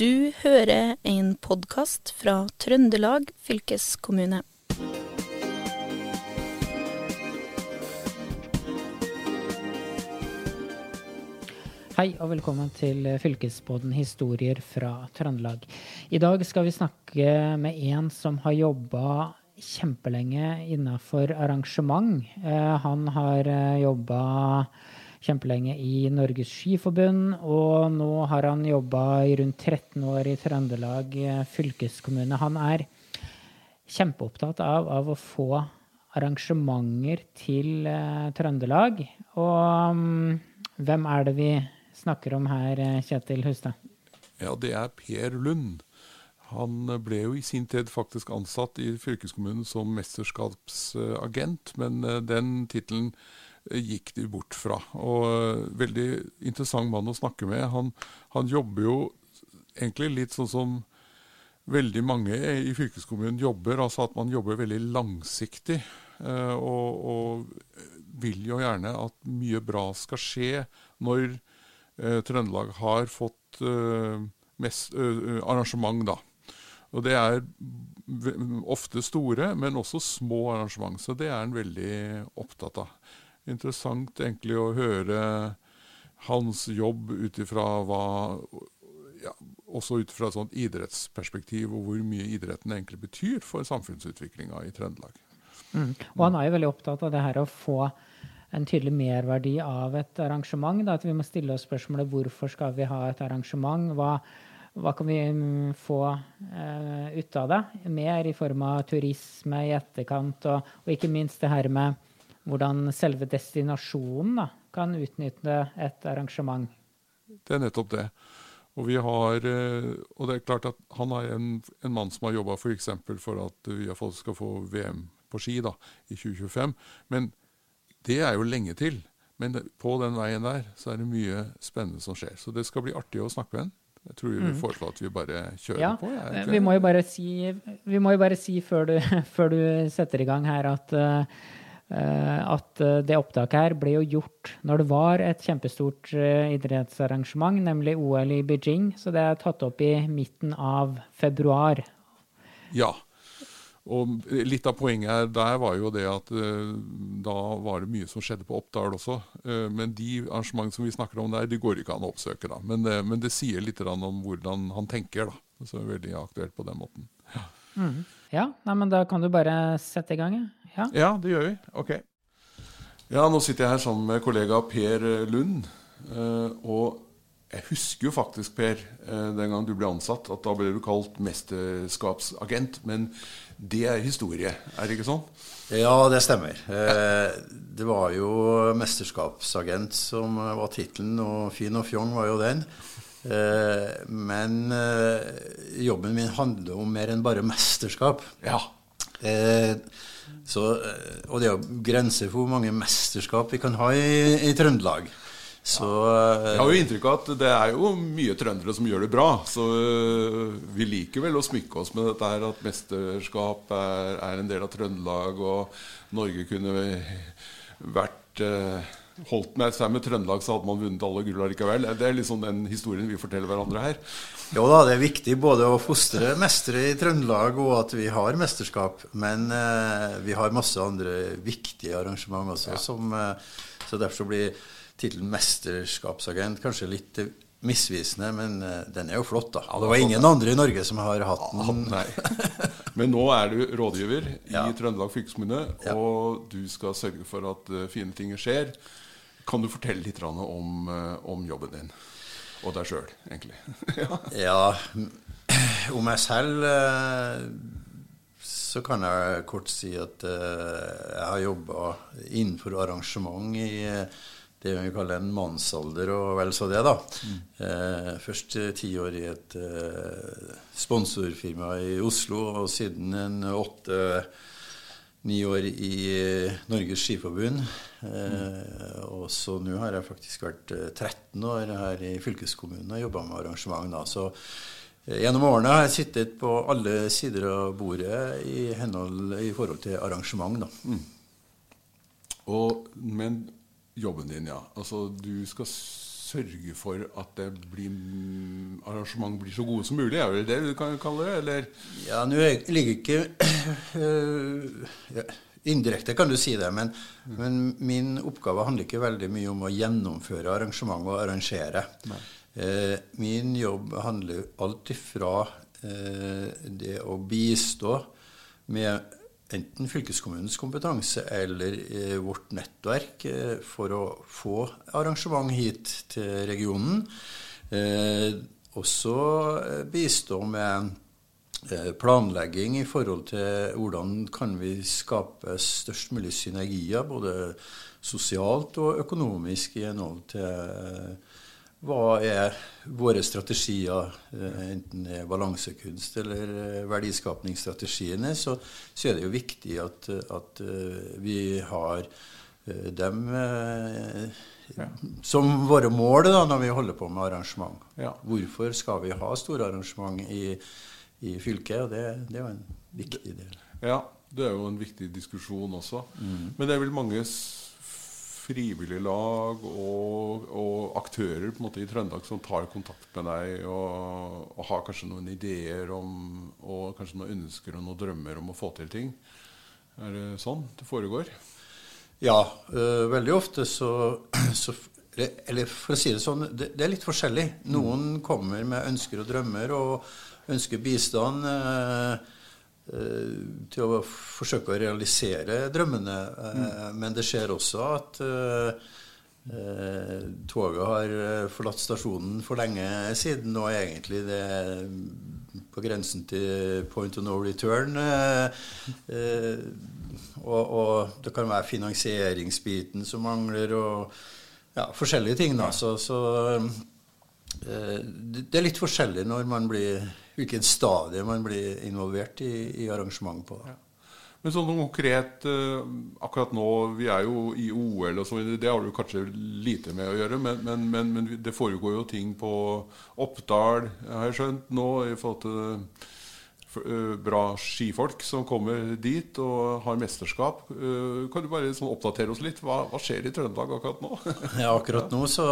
Du hører en podkast fra Trøndelag fylkeskommune. Hei og velkommen til Fylkespodden historier fra Trøndelag. I dag skal vi snakke med en som har jobba kjempelenge innafor arrangement. Eh, han har jobba kjempelenge i Norges Skiforbund, og nå har han jobba i rundt 13 år i Trøndelag eh, fylkeskommune. Han er kjempeopptatt av, av å få arrangementer til uh, Trøndelag. Og um, hvem er det vi snakker om her, eh, Kjetil Hustad? Ja, det er Per Lund. Han ble jo i sin tid faktisk ansatt i fylkeskommunen som mesterskapsagent, men den tittelen gikk de bort fra. Og Veldig interessant mann å snakke med. Han, han jobber jo egentlig litt sånn som veldig mange i fylkeskommunen jobber, altså at man jobber veldig langsiktig. Eh, og, og, vil jo gjerne at mye bra skal skje når eh, Trøndelag har fått eh, mest, arrangement, da. Og det er ofte store, men også små arrangement. Så det er han veldig opptatt av. Interessant egentlig å høre hans jobb ut ifra hva ja, også ut fra et sånt idrettsperspektiv, og hvor mye idretten egentlig betyr for samfunnsutviklinga i Trøndelag. Mm. Og han er jo veldig opptatt av det her å få en tydelig merverdi av et arrangement. Da, at vi må stille oss spørsmålet hvorfor skal vi ha et arrangement? Hva, hva kan vi mm, få uh, ut av det? Mer i form av turisme i etterkant, og, og ikke minst det her med hvordan selve destinasjonen da, kan utnytte et arrangement. Det er nettopp det. Og, vi har, eh, og det er klart at han er en, en mann som har jobba f.eks. For, for at vi skal få VM på ski da, i 2025. Men det er jo lenge til. Men på den veien der så er det mye spennende som skjer. Så det skal bli artig å snakke med ham. Jeg tror vi mm. foreslår at vi bare kjører ja, på. Ja, vi må jo bare si, jo bare si før, du, før, du, setter i gang her at uh, Eh, at eh, det opptaket her ble jo gjort når det var et kjempestort eh, idrettsarrangement, nemlig OL i Beijing. Så det er tatt opp i midten av februar. Ja. Og litt av poenget der var jo det at da var det mye som skjedde på Oppdal også. men de arrangementene som vi snakker om der, de går ikke an å oppsøke. da. Men, men det sier litt om hvordan han tenker. da. Så det er veldig aktuelt på den måten. Ja, mm. ja nei, men da kan du bare sette i gang. Ja. Ja. ja, det gjør vi. Ok. Ja, nå sitter jeg her sammen med kollega Per Lund. Eh, og jeg husker jo faktisk, Per, eh, den gang du ble ansatt, at da ble du kalt mesterskapsagent. Men det er historie, er det ikke sånn? Ja, det stemmer. Eh, det var jo mesterskapsagent som var tittelen, og fin og fjong var jo den. Men jobben min handler om mer enn bare mesterskap. Ja. Så, eh, og det er jo grenser for hvor mange mesterskap vi kan ha i, i Trøndelag. Så, Jeg har jo inntrykk av at det er jo mye trøndere som gjør det bra. Så eh, vi liker vel å smykke oss med dette her at mesterskap er, er en del av Trøndelag, og Norge kunne vært eh, holdt med seg med Trøndelag, så hadde man vunnet alle gull likevel. Det er liksom den historien vi forteller hverandre her. Jo da, det er viktig både å fostre mestere i Trøndelag og at vi har mesterskap. Men eh, vi har masse andre viktige arrangement også. Ja. Som, eh, så derfor blir tittelen mesterskapsagent kanskje litt misvisende, men eh, den er jo flott, da. Ja, det var ingen andre i Norge som har hatt den. Nei. Men nå er du rådgiver i ja. Trøndelag fylkeskommune, og du skal sørge for at uh, fine ting skjer. Kan du fortelle litt om, uh, om jobben din? Og deg sjøl, egentlig. ja. ja. Om meg selv uh, så kan jeg kort si at jeg har jobba innenfor arrangement i det vi kaller en mannsalder og vel så det, da. Mm. Eh, først ti år i et eh, sponsorfirma i Oslo, og siden en åtte-ni år i Norges Skiforbund. Eh, og så nå har jeg faktisk vært 13 eh, år her i fylkeskommunen og jobba med arrangement. da, så eh, Gjennom årene har jeg sittet på alle sider av bordet i, henhold, i forhold til arrangement. da. Mm. Og, men jobben din, ja. Altså, du skal sørge for at det blir arrangement blir så gode som mulig. Er det det du kan kalle det? Eller? Ja, nå ligger ikke ja, Indirekte kan du si det, men, mm. men, min oppgave handler ikke veldig mye om å gjennomføre arrangement og arrangere. Eh, min jobb handler alt ifra eh, det å bistå med enten fylkeskommunens kompetanse eller eh, vårt nettverk eh, for å få arrangement hit til regionen. Eh, også eh, bistå med eh, planlegging i forhold til hvordan kan vi skape størst mulig synergier, både sosialt og økonomisk, i henhold til hva er våre strategier, eh, enten det er balansekunst eller eh, verdiskapningsstrategiene, så, så, er det jo viktig at, at eh, vi har dem ja. som våre mål da, når vi holder på med arrangement. Ja. Hvorfor skal vi ha store arrangement i, i fylket? Og det, det, jo en viktig del. Ja, det er jo en viktig diskusjon også. Mm. Men det er vel mange frivillige lag og, og, aktører måte i Trøndelag som tar kontakt med deg og, og, har kanskje noen ideer om, og kanskje noen ønsker og noen drømmer om å få til ting. Er det sånn det foregår? Ja, øh, veldig ofte så, så, Eller for å si det sånn, det, det er litt forskjellig. Noen kommer med ønsker og drømmer og ønsker bistand. Øh, Eh, til å forsøke å realisere drømmene. Mm. Men det skjer også at eh, toget har forlatt stasjonen for lenge siden, og egentlig det er på grensen til point of no return. og, og, det kan være finansieringsbiten som mangler, og ja, forskjellige ting. Da. Så, så det er litt forskjellig når man blir hvilken stadie man blir involvert i, i arrangement på. Ja. Men sånn konkret uh, akkurat nå, vi er jo i OL og sånn, det har du kanskje lite med å gjøre, men, men, men, men det foregår jo ting på Oppdal, har jeg skjønt nå, i forhold til bra skifolk som kommer dit og har mesterskap. Kan du bare sånn oppdatere oss litt? Hva, hva, skjer i Trøndelag akkurat nå? ja, akkurat nå så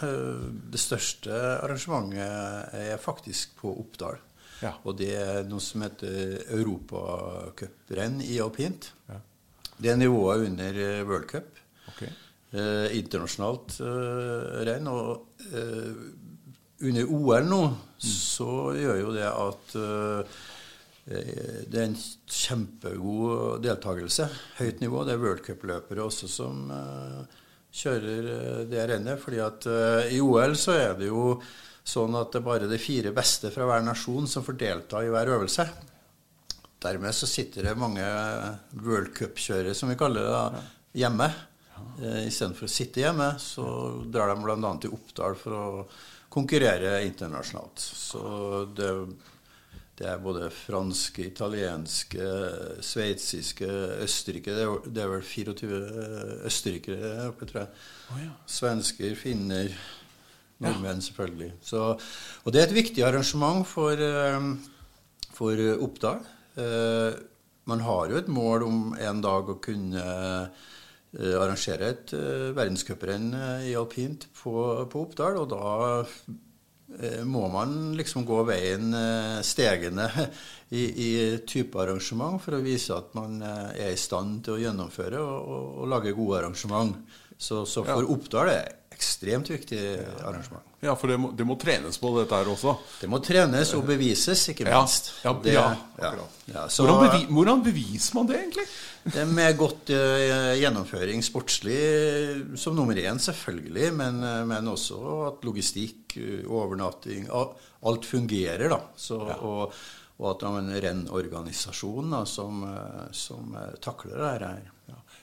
Det største arrangementet er faktisk på Oppdal. Ja. Og det er noe som heter europacuprenn i alpint. Ja. Det er nivået under worldcup. World Cup. Okay. Eh, internasjonalt eh, renn. Og eh, under OL nå så gjør jo det at eh, det er en kjempegod deltakelse. Høyt nivå. Det er World Cup-løpere også som eh, kjører det rennet. fordi at i OL så er det jo sånn at det er bare de fire beste fra hver nasjon som får delta i hver øvelse. Dermed så sitter det mange World Cup-kjørere, som vi kaller det, hjemme. Eh, Istedenfor å sitte hjemme, så drar de bl.a. til Oppdal for å konkurrere internasjonalt. Så det, det er både franske, italienske, sveitsiske, østerrike det er, det er, vel 24 østerrikere oppe, tror jeg. Oh, ja. Svensker, finner Nordmenn, selvfølgelig. Så, og det er et viktig arrangement for, eh, for Oppdal. Eh, man har jo et mål om en dag å kunne eh, arrangere et verdenscuprenn i alpint på, på, Oppdal, og da må man liksom gå veien stegende i, i type arrangement for å vise at man er i stand til å gjennomføre og, og, og lage gode arrangement. Så, så for ja. Oppdal er ekstremt viktig arrangement. Ja, for det må, det må, trenes på dette her også? Det må trenes og bevises, ikke minst. Ja, det, ja, ja så, hvordan, bevi, hvordan, beviser man det, egentlig? Det Med godt uh, gjennomføring sportslig som nummer én, selvfølgelig. Men, uh, men, også at logistikk, uh, overnatting Alt fungerer, da. Så, og, og, at det er en rennorganisasjon da, som, som takler det her.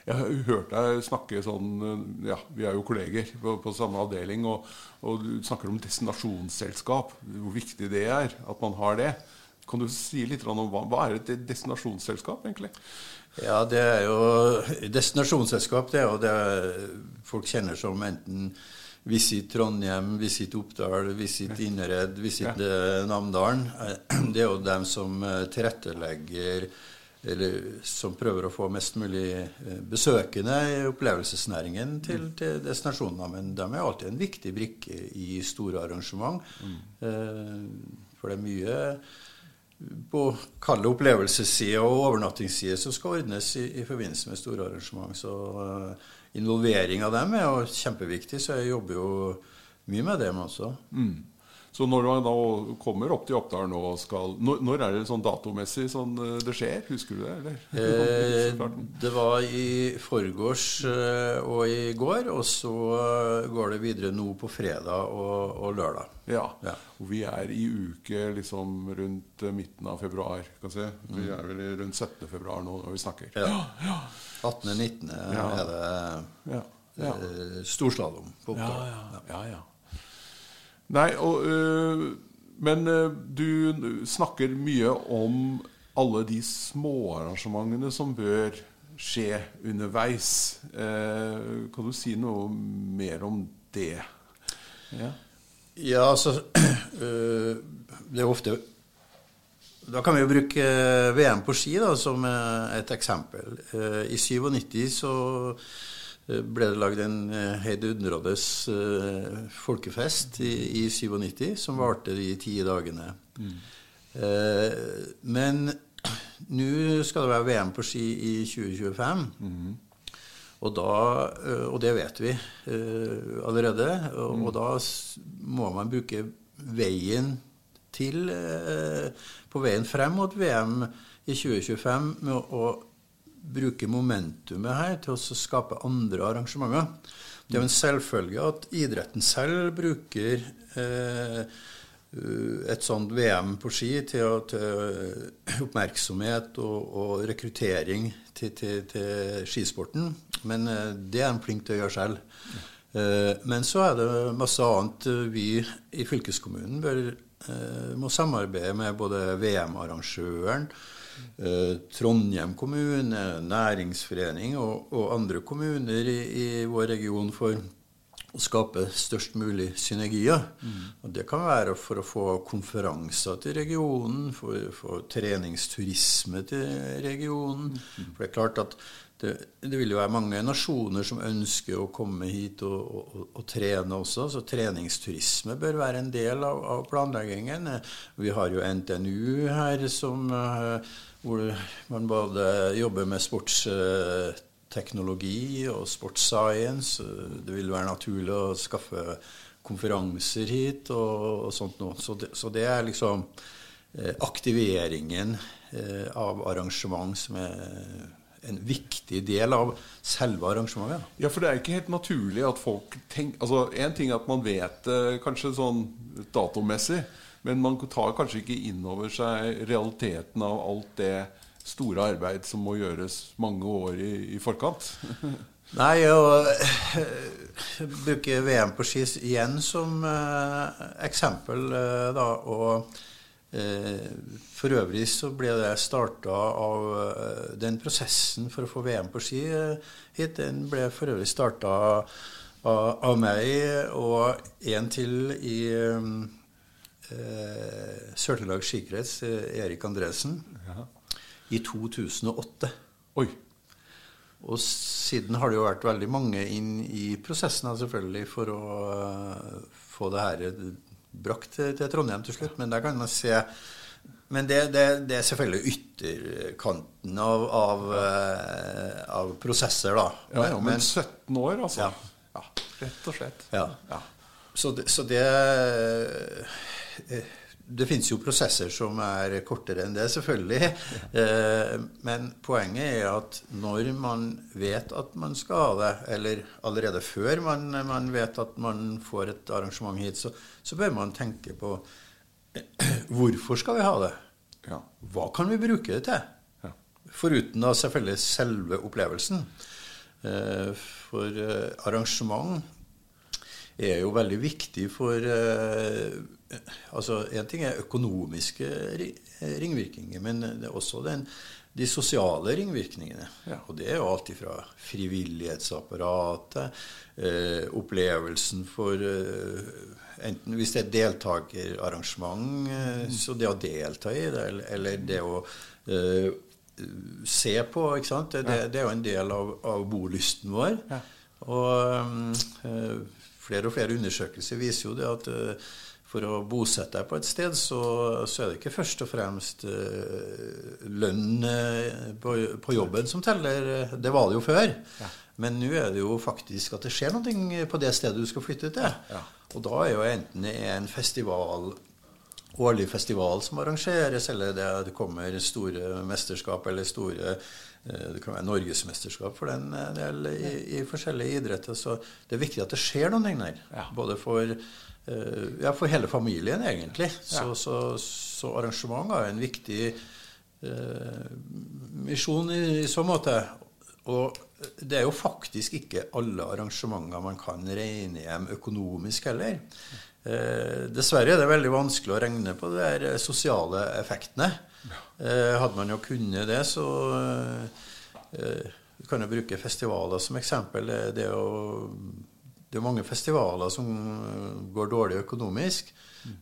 Jeg har hørt deg snakke sånn Ja, vi er jo kolleger på, på samme avdeling. Og, og, du snakker om destinasjonsselskap. Hvor viktig det er at man har det. Kan du si litt om hva, hva er et destinasjonsselskap, egentlig? Ja, det er jo Destinasjonsselskap det er jo det folk kjenner som enten Visit Trondheim, Visit Oppdal, Visit Innered, Visit ja. Namdalen. Det er jo dem som tilrettelegger eller som prøver å få mest mulig eh, besøkende i opplevelsesnæringen til, til destinasjonene. Men de er alltid en viktig brikke i store arrangement. Mm. Eh, for det er mye på kalde opplevelsesside og overnattingsside som skal ordnes i, i, forbindelse med store arrangement. Så involvering av dem er jo kjempeviktig, så jeg jobber jo mye med dem også. Mm. Så når man da kommer opp til Oppdal nå skal når, når, er det sånn datomessig sånn eh, det skjer? Husker du det? Eller? Eh, det var i forgårs eh, og i går, og så går det videre nå på fredag og, og lørdag. Ja. ja. Og vi er i uke liksom rundt midten av februar. kan se. Vi er vel rundt 17. februar nå når vi snakker. Ja. ja. 18.-19. Ja. er det ja. Ja. storslalåm på Oppdal. Ja, ja. ja. Nei, og, øh, men øh, du snakker mye om alle de småarrangementene som bør skje underveis. Eh, kan du si noe mer om det? Ja, ja altså øh, Det er ofte da kan vi jo bruke VM på ski da, som et eksempel. I 97 så ble det lagd en helt heidundrende eh, folkefest i, i 97 som varte de ti dagene. Mm. men nå skal det være VM på ski i 2025. Mm. Og, da, og det vet vi allerede. Og, mm. og, da må man bruke veien til På veien frem mot VM i 2025 med å bruke momentumet her til å skape andre arrangementer. Det er jo en selvfølge at idretten selv bruker eh, et sånt VM på ski til, til oppmerksomhet og, og rekruttering til, til, til, skisporten. Men eh, det er en flink til å gjøre selv. Eh, men så er det masse annet vi i fylkeskommunen bør, eh, må samarbeide med både VM-arrangøren, Eh, Trondheim kommune, næringsforening og, og andre kommuner i, i, vår region for å skape størst mulig synergier. Mm. Og Det kan være for å få konferanser til regionen, for, for treningsturisme til regionen. Mm. For det er klart at det, det, vil jo være mange nasjoner som ønsker å komme hit og, og, og, trene også, så treningsturisme bør være en del av, av planleggingen. Vi har jo NTNU her som, eh, hvor man både jobber med sportsteknologi og sportsscience. Det vil være naturlig å skaffe konferanser hit og, og sånt noe. Så så det er liksom eh, aktiveringen eh, av arrangement som er en viktig del av selve arrangementet. Ja, for det er ikke helt naturlig at folk tenker Altså, Én ting er at man vet det eh, kanskje sånn datomessig, men man tar kanskje ikke inn over seg realiteten av alt det store arbeid som må gjøres mange år i, i forkant. Nei, å eh, bruke VM på ski igjen som eh, eksempel, eh, da, og for øvrig så ble det starta av eh, Den prosessen for å få VM på ski eh, hit, den ble for øvrig starta av, meg og en til i eh, Sør-Trøndelag skikrets, Erik Andresen, ja. i 2008. Oi. Og siden har det jo vært veldig mange inn i prosessen selvfølgelig for å få det her brakt til, til Trondheim til slutt. Men der kan man se men det, det, det, er selvfølgelig ytterkanten av, av, uh, av prosesser, da. Ja, ja, men 17 år, altså. Ja. rett og slett. Så, det, så det uh, det finnes jo prosesser som er kortere enn det, selvfølgelig. Eh, men poenget er at når man vet at man skal ha det, eller allerede før man, man vet at man får et arrangement hit, så, så, bør man tenke på hvorfor skal vi ha det? Hva kan vi bruke det til? Foruten da selvfølgelig selve opplevelsen. Eh, for eh, arrangement er jo veldig viktig for altså En ting er økonomiske ringvirkninger, men det er også den, de sosiale ringvirkningene. Ja. Og det er jo alt fra frivillighetsapparatet, eh, opplevelsen for eh, Enten hvis det er deltakerarrangement, eh, mm. så det å delta i det, eller, eller det å eh, se på. ikke sant? Det, det, er jo en del av, av bolysten vår. Ja. Og flere og flere undersøkelser viser jo det at øh, for å bosette deg på et sted, så, så, er det ikke først og fremst øh, lønn på, på, jobben som teller. Det var det jo før. Ja. Men nå er det jo faktisk at det skjer noe på det stedet du skal flytte til. Ja. Og da er jo enten det er en festival årlig festival som arrangeres, eller det, det kommer store mesterskap eller store eh, det kan være norgesmesterskap for den eh, del i, i, forskjellige idretter. Så det er viktig at det skjer noen ting der. Ja. Både for, eh, ja, for, hele familien, egentlig. Så, ja. så, så arrangement er en viktig eh, misjon i, i så måte. Og det er jo faktisk ikke alle arrangementer man kan regne hjem økonomisk heller. Eh, dessverre er det veldig vanskelig å regne på de der sosiale effektene. Eh, hadde man jo kunnet det, så eh, kan jo bruke festivaler som eksempel. Det er jo det er mange festivaler som går dårlig økonomisk.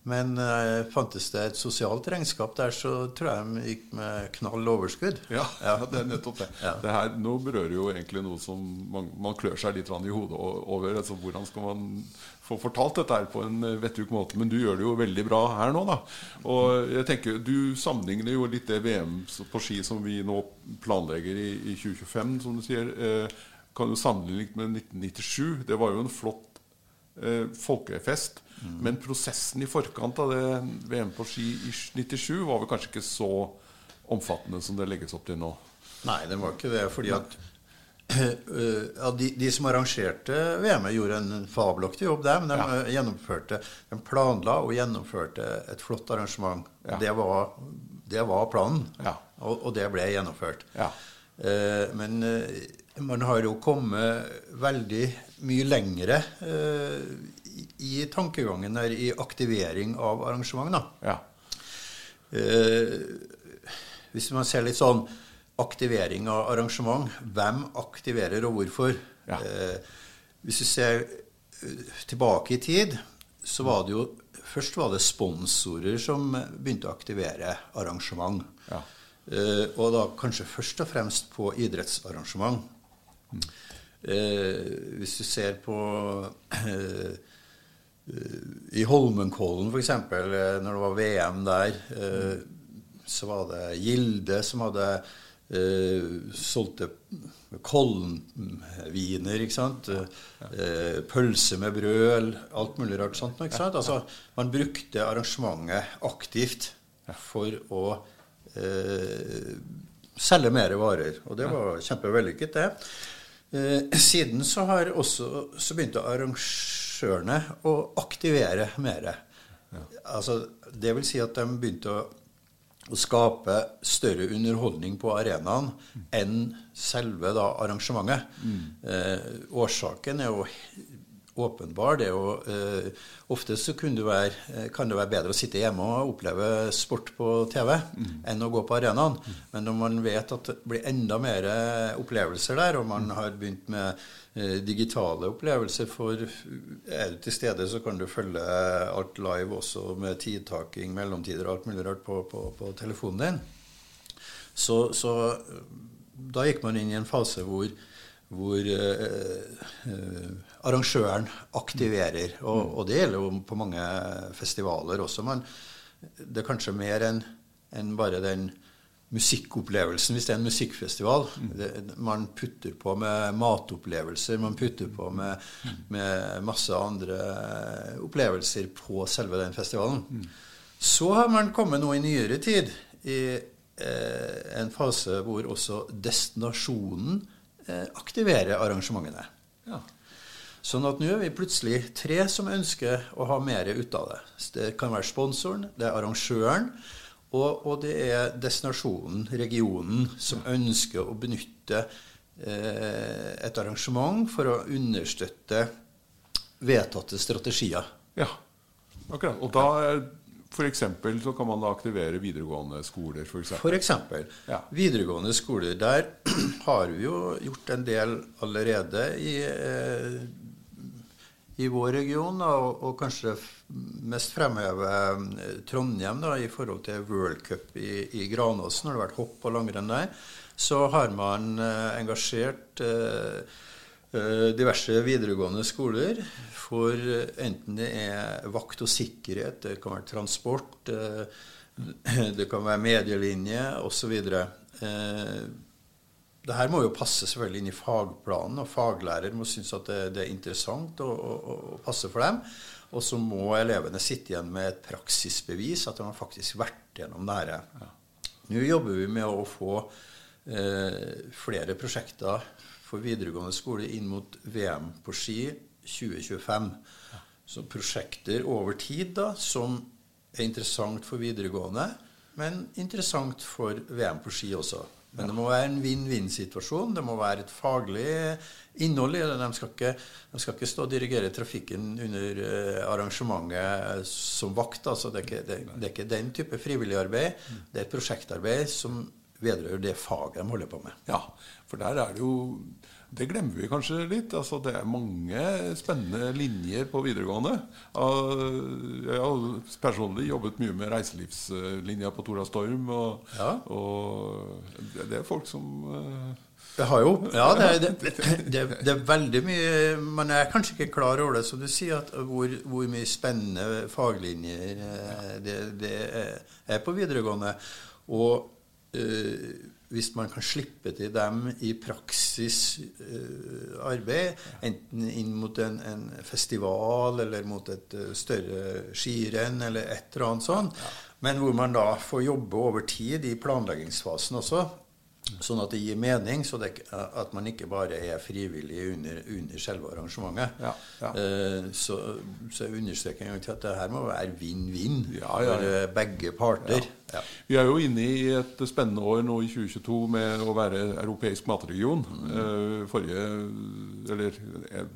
Men uh, fantes det et sosialt regnskap der, så tror jeg de gikk med knall overskudd. Ja, ja. det er nettopp det. Ja. det her, nå berører jo egentlig noe som man, man klør seg litt i hodet over. Altså, hvordan skal man få fortalt dette her på en vettug måte? Men du gjør det jo veldig bra her nå, da. Og jeg tenker, Du sammenligner jo litt det VM på ski som vi nå planlegger i, i 2025, som du sier. Eh, kan du sammenligne med 1997. Det var jo en flott eh, folkefest. Mm. Men prosessen i forkant av det VM på ski i 97 var vel kanskje ikke så omfattende som det legges opp til nå? Nei, det var ikke det. fordi at ja, de, de, som arrangerte VM-et, gjorde en fabelaktig jobb der. Men de, ja. gjennomførte, de planla og gjennomførte et flott arrangement. Ja. Det, var, det, var, planen, og, og, det ble gjennomført. Eh, men eh, man har jo kommet veldig mye lengre eh, i tankegangen der i aktivering av arrangement. Ja. Eh, hvis man ser litt sånn aktivering av arrangement Hvem aktiverer, og hvorfor? Ja. Eh, hvis vi ser tilbake i tid, så var det jo Først var det sponsorer som begynte å aktivere arrangement. Ja. Og da kanskje først og fremst på idrettsarrangement. Mm. Eh, hvis du ser på eh, i Holmenkollen, f.eks., eh, når det var VM der, så var det Gilde som hadde eh, solgte Kollen-viner, ikke sant. Eh, pølse med brød, alt mulig rart sånt. ikke sant? Altså, man brukte arrangementet aktivt for å eh, selge mer varer. Og det var kjempevellykket, det. Eh, siden så har også så begynte arrangørene å aktivere mer. Ja. Altså, det vil si at de begynte å, å skape større underholdning på arenaen mm. enn selve da, arrangementet. Mm. Eh, årsaken er jo åpenbar. Det er jo, eh, ofte så være, eh, kan det være bedre å sitte hjemme og oppleve sport på TV mm. enn å gå på arenaen. Mm. Men når man vet at det blir enda mer opplevelser der, og man har begynt med eh, digitale opplevelser for Er du til stede, så kan du følge alt live også med tidtaking, mellomtider og alt mulig rart på, på, på telefonen din. Så, så da gikk man inn i en fase hvor hvor eh, eh, arrangøren aktiverer. Og, mm. og, det gjelder jo på mange festivaler også. Men det er kanskje mer enn en bare den musikkopplevelsen, hvis det er en musikkfestival. Mm. Det, man putter på med matopplevelser, man putter på med, mm. med, masse andre opplevelser på selve den festivalen. Så har man kommet nå i nyere tid i eh, en fase hvor også destinasjonen aktivere arrangementene. Ja. Sånn at nå er vi plutselig tre som ønsker å ha mer ut av det. Det kan være sponsoren, det er arrangøren, og, og det er destinasjonen, regionen, som ønsker å benytte eh, et arrangement for å understøtte vedtatte strategier. Ja, akkurat. Og da F.eks. så kan man da aktivere videregående skoler? For, eksempel. for eksempel. Ja. Videregående skoler. Der har vi jo gjort en del allerede i, eh, i vår region, og, og kanskje mest fremheve Trondheim da, i forhold til World Cup i, i Granåsen, når det har vært hopp og langrenn der, så har man engasjert eh, diverse videregående skoler for enten det er vakt og sikkerhet, det kan være transport, det kan være medielinje osv. Det her må jo passe selvfølgelig inn i fagplanen, og faglærer må synes at det, er interessant og, og, og, passe for dem. Og så må elevene sitte igjen med et praksisbevis, at de har faktisk vært gjennom det her. Ja. Nå jobber vi med å få eh, flere prosjekter for videregående skole inn mot VM på ski 2025. Så prosjekter over tid da, som er interessant for videregående, men interessant for VM på ski også. Men det må være en vinn-vinn-situasjon. Det må være et faglig innhold i det. De skal ikke, de skal ikke stå og dirigere trafikken under uh, arrangementet som vakt. Altså, det, er ikke, det, det, er ikke den type frivillig arbeid. Det er et prosjektarbeid som vedrører det faget de holder på med. Ja, for der er det jo det glemmer vi kanskje litt. Altså, det er mange spennende linjer på videregående. Jeg har personlig jobbet mye med reiselivslinja på Tora Storm. Og, ja. og det er folk som eh, det har jo Ja, det er, det, det, det er, veldig mye Man er kanskje ikke klar over det, som du sier, at hvor, hvor mye spennende faglinjer eh, det, det er på videregående. Og hvis man kan slippe til dem i praksisarbeid, uh, enten inn mot en, en, festival eller mot et uh, større skirenn eller et eller annet sånt, ja. men hvor man da får jobbe over tid i planleggingsfasen også, Sånn at det gir mening, så det, at man ikke bare er frivillig under, under selve arrangementet. Ja, ja. Uh, så, så jeg understreker en gang til at det her må være vinn-vinn ja, for begge parter. Vi er jo inne i et spennende år nå i 2022 med å være europeisk matregion. Mm. Forrige, eller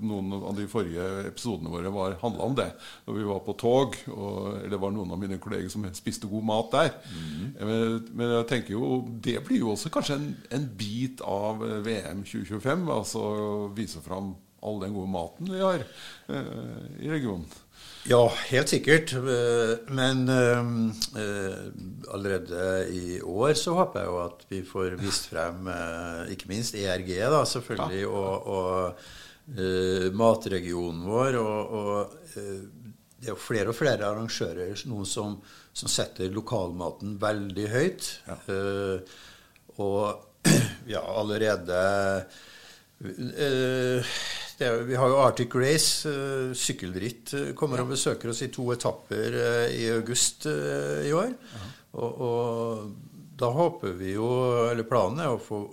Noen av de forrige episodene våre var handla om det. Når vi var på tog, og, det var noen av mine kolleger som spiste god mat der. Mm. Men, men, jeg tenker jo, det blir jo også kanskje en, en bit av VM 2025. Altså vise fram all den gode maten vi har eh, i regionen. Ja, helt sikkert. Eh, men uh, allerede i år så håper jeg jo at vi får vist frem uh, ikke minst ERG, da, selvfølgelig, ja. og, og uh, matregionen vår. Og, og det er jo flere og flere arrangører noen som, som setter lokalmaten veldig høyt. Ja. og ja, allerede er, vi har jo Arctic Race, uh, sykkelritt, uh, kommer og besøker oss i to etapper uh, i august i år. Og, og, da håper vi jo, eller planen er å få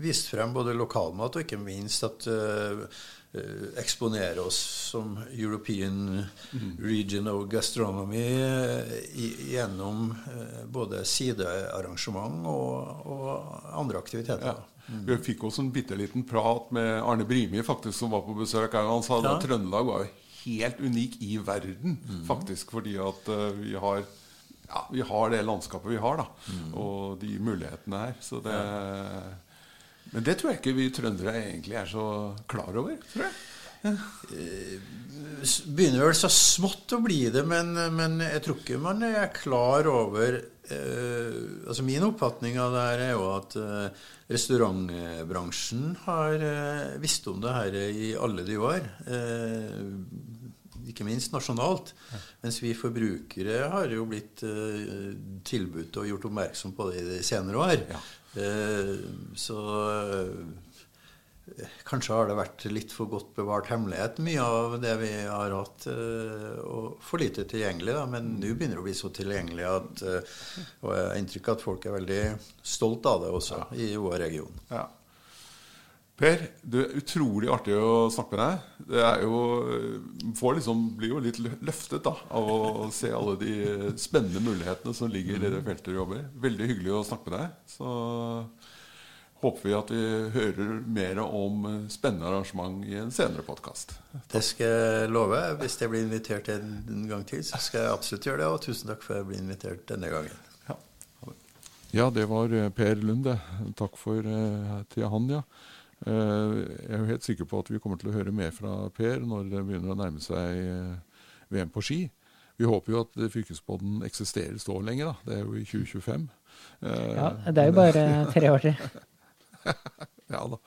vist frem både lokalmat og ikke minst at eksponere oss som European mm. Region of Gastronomy gjennom både sidearrangement og, og andre aktiviteter. Ja. Mm. Vi fikk også en bitte liten prat med Arne Brimi, faktisk, som var på besøk. Han sa ja. at Trøndelag var jo helt unik i verden, mm. faktisk, fordi at uh, vi har ja, vi har det landskapet vi har, da, mm. og de mulighetene her. Så det. Men det tror jeg ikke vi trøndere egentlig er så klar over, tror jeg. Ja. begynner vel så smått å bli det, men, men jeg tror ikke man er klar over eh, altså Min oppfatning av det her er jo at uh, restaurantbransjen har uh, visst om det her i alle de år. Ikke minst nasjonalt. Ja. Mens vi forbrukere har jo blitt tilbudt og gjort oppmerksom på det i de senere år. Ja. Så Kanskje har det vært litt for godt bevart hemmelighet, mye av det vi har hatt. Eh, og for lite tilgjengelig, da. Men nå begynner det å bli så tilgjengelig at eh, Og jeg har inntrykk av at folk er veldig stolt av det også, ja. i OA-regionen. Ja. Per, det er utrolig artig å snakke med deg. Det er jo, får liksom, blir jo litt løftet da, av å se alle de spennende mulighetene som ligger i det feltet du jobber. Veldig hyggelig å snakke med deg. Så håper vi at vi hører mer om spennende arrangement i en senere podkast. Det skal jeg love. Hvis jeg blir invitert en gang til, så skal jeg absolutt gjøre det. Og tusen takk for at jeg ble invitert denne gangen. Ja, ja det var eh, Per Lunde. Takk for, uh, til han, ja. Eh, jeg er jo helt sikker på at vi kommer til å høre mer fra Per når det begynner å nærme seg eh, VM på ski. Vi håper jo at fylkesbåten eksisterer så lenge, da. Det er jo i 2025. Eh, ja, det er jo bare tre år til. ja da.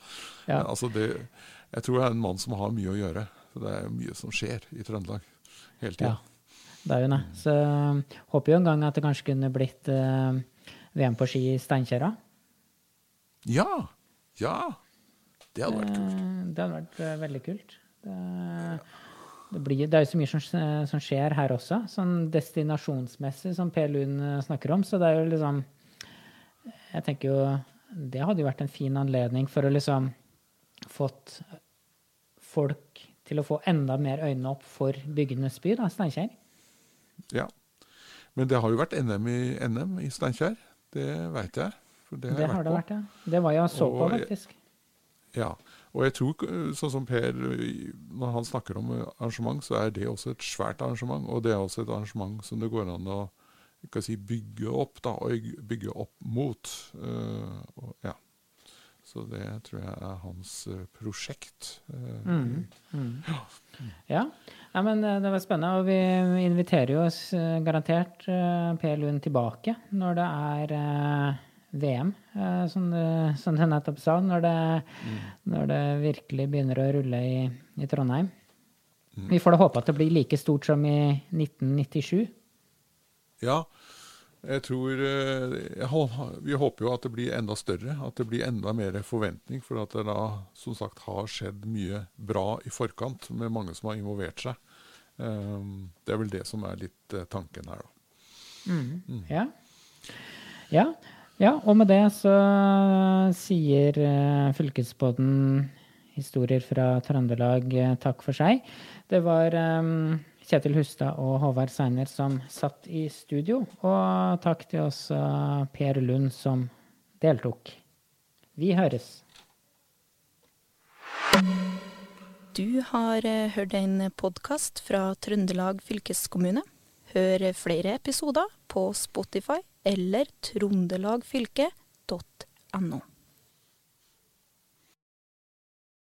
Ja. Altså det, jeg tror jeg er en mann som har mye å gjøre. For det er mye som skjer i Trøndelag hele tida. Ja, det er jo det. Så håper jo en gang at det kanskje kunne blitt uh, VM på ski i Steinkjerra. Ja! Ja! Det hadde vært kult. Eh, det hadde vært uh, veldig kult. Det, det, blir, det er jo så mye som, som, skjer her også, sånn destinasjonsmessig, som Per Lund snakker om. Så det er jo liksom Jeg tenker jo Det hadde jo vært en fin anledning for å liksom fått folk til å få enda mer øynene opp for bygdenes by, da, Steinkjer. Ja. Men det har jo vært NM i, NM i Steinkjer. Det veit jeg. det har, det, har det vært, ja. Det var jeg så på, faktisk. Ja. Og jeg tror, sånn som Per, når han snakker om arrangement, så er det også et svært arrangement. Og det er også et arrangement som det går an å si, bygge opp, da, og bygge opp mot. Uh, og, ja. Så det tror jeg er hans uh, prosjekt. Uh, mm. Mm. Ja. ja. ja. men det var spennende. Og vi inviterer jo oss garantert Per Lund tilbake når det er VM, eh, som, du, som du nettopp sa, når det, mm. når det, virkelig begynner å rulle i, i Trondheim. Mm. Vi får da håpe at det blir like stort som i 1997. Ja, jeg tror eh, jeg, Vi håper jo at det blir enda større. At det blir enda mer forventning. For at det da som sagt har skjedd mye bra i forkant, med mange som har involvert seg. Um, det er vel det som er litt uh, tanken her, da. Mm. mm. Ja. ja. Ja, og med det så sier uh, Fylkesbåten historier fra Trøndelag takk for seg. Det var um, Kjetil Hustad og Håvard Seiner som satt i studio. Og takk til også Per Lund som deltok. Vi høres. Du har uh, hørt en podkast fra Trøndelag fylkeskommune. Hør flere episoder på Spotify eller trondelagfylket.no.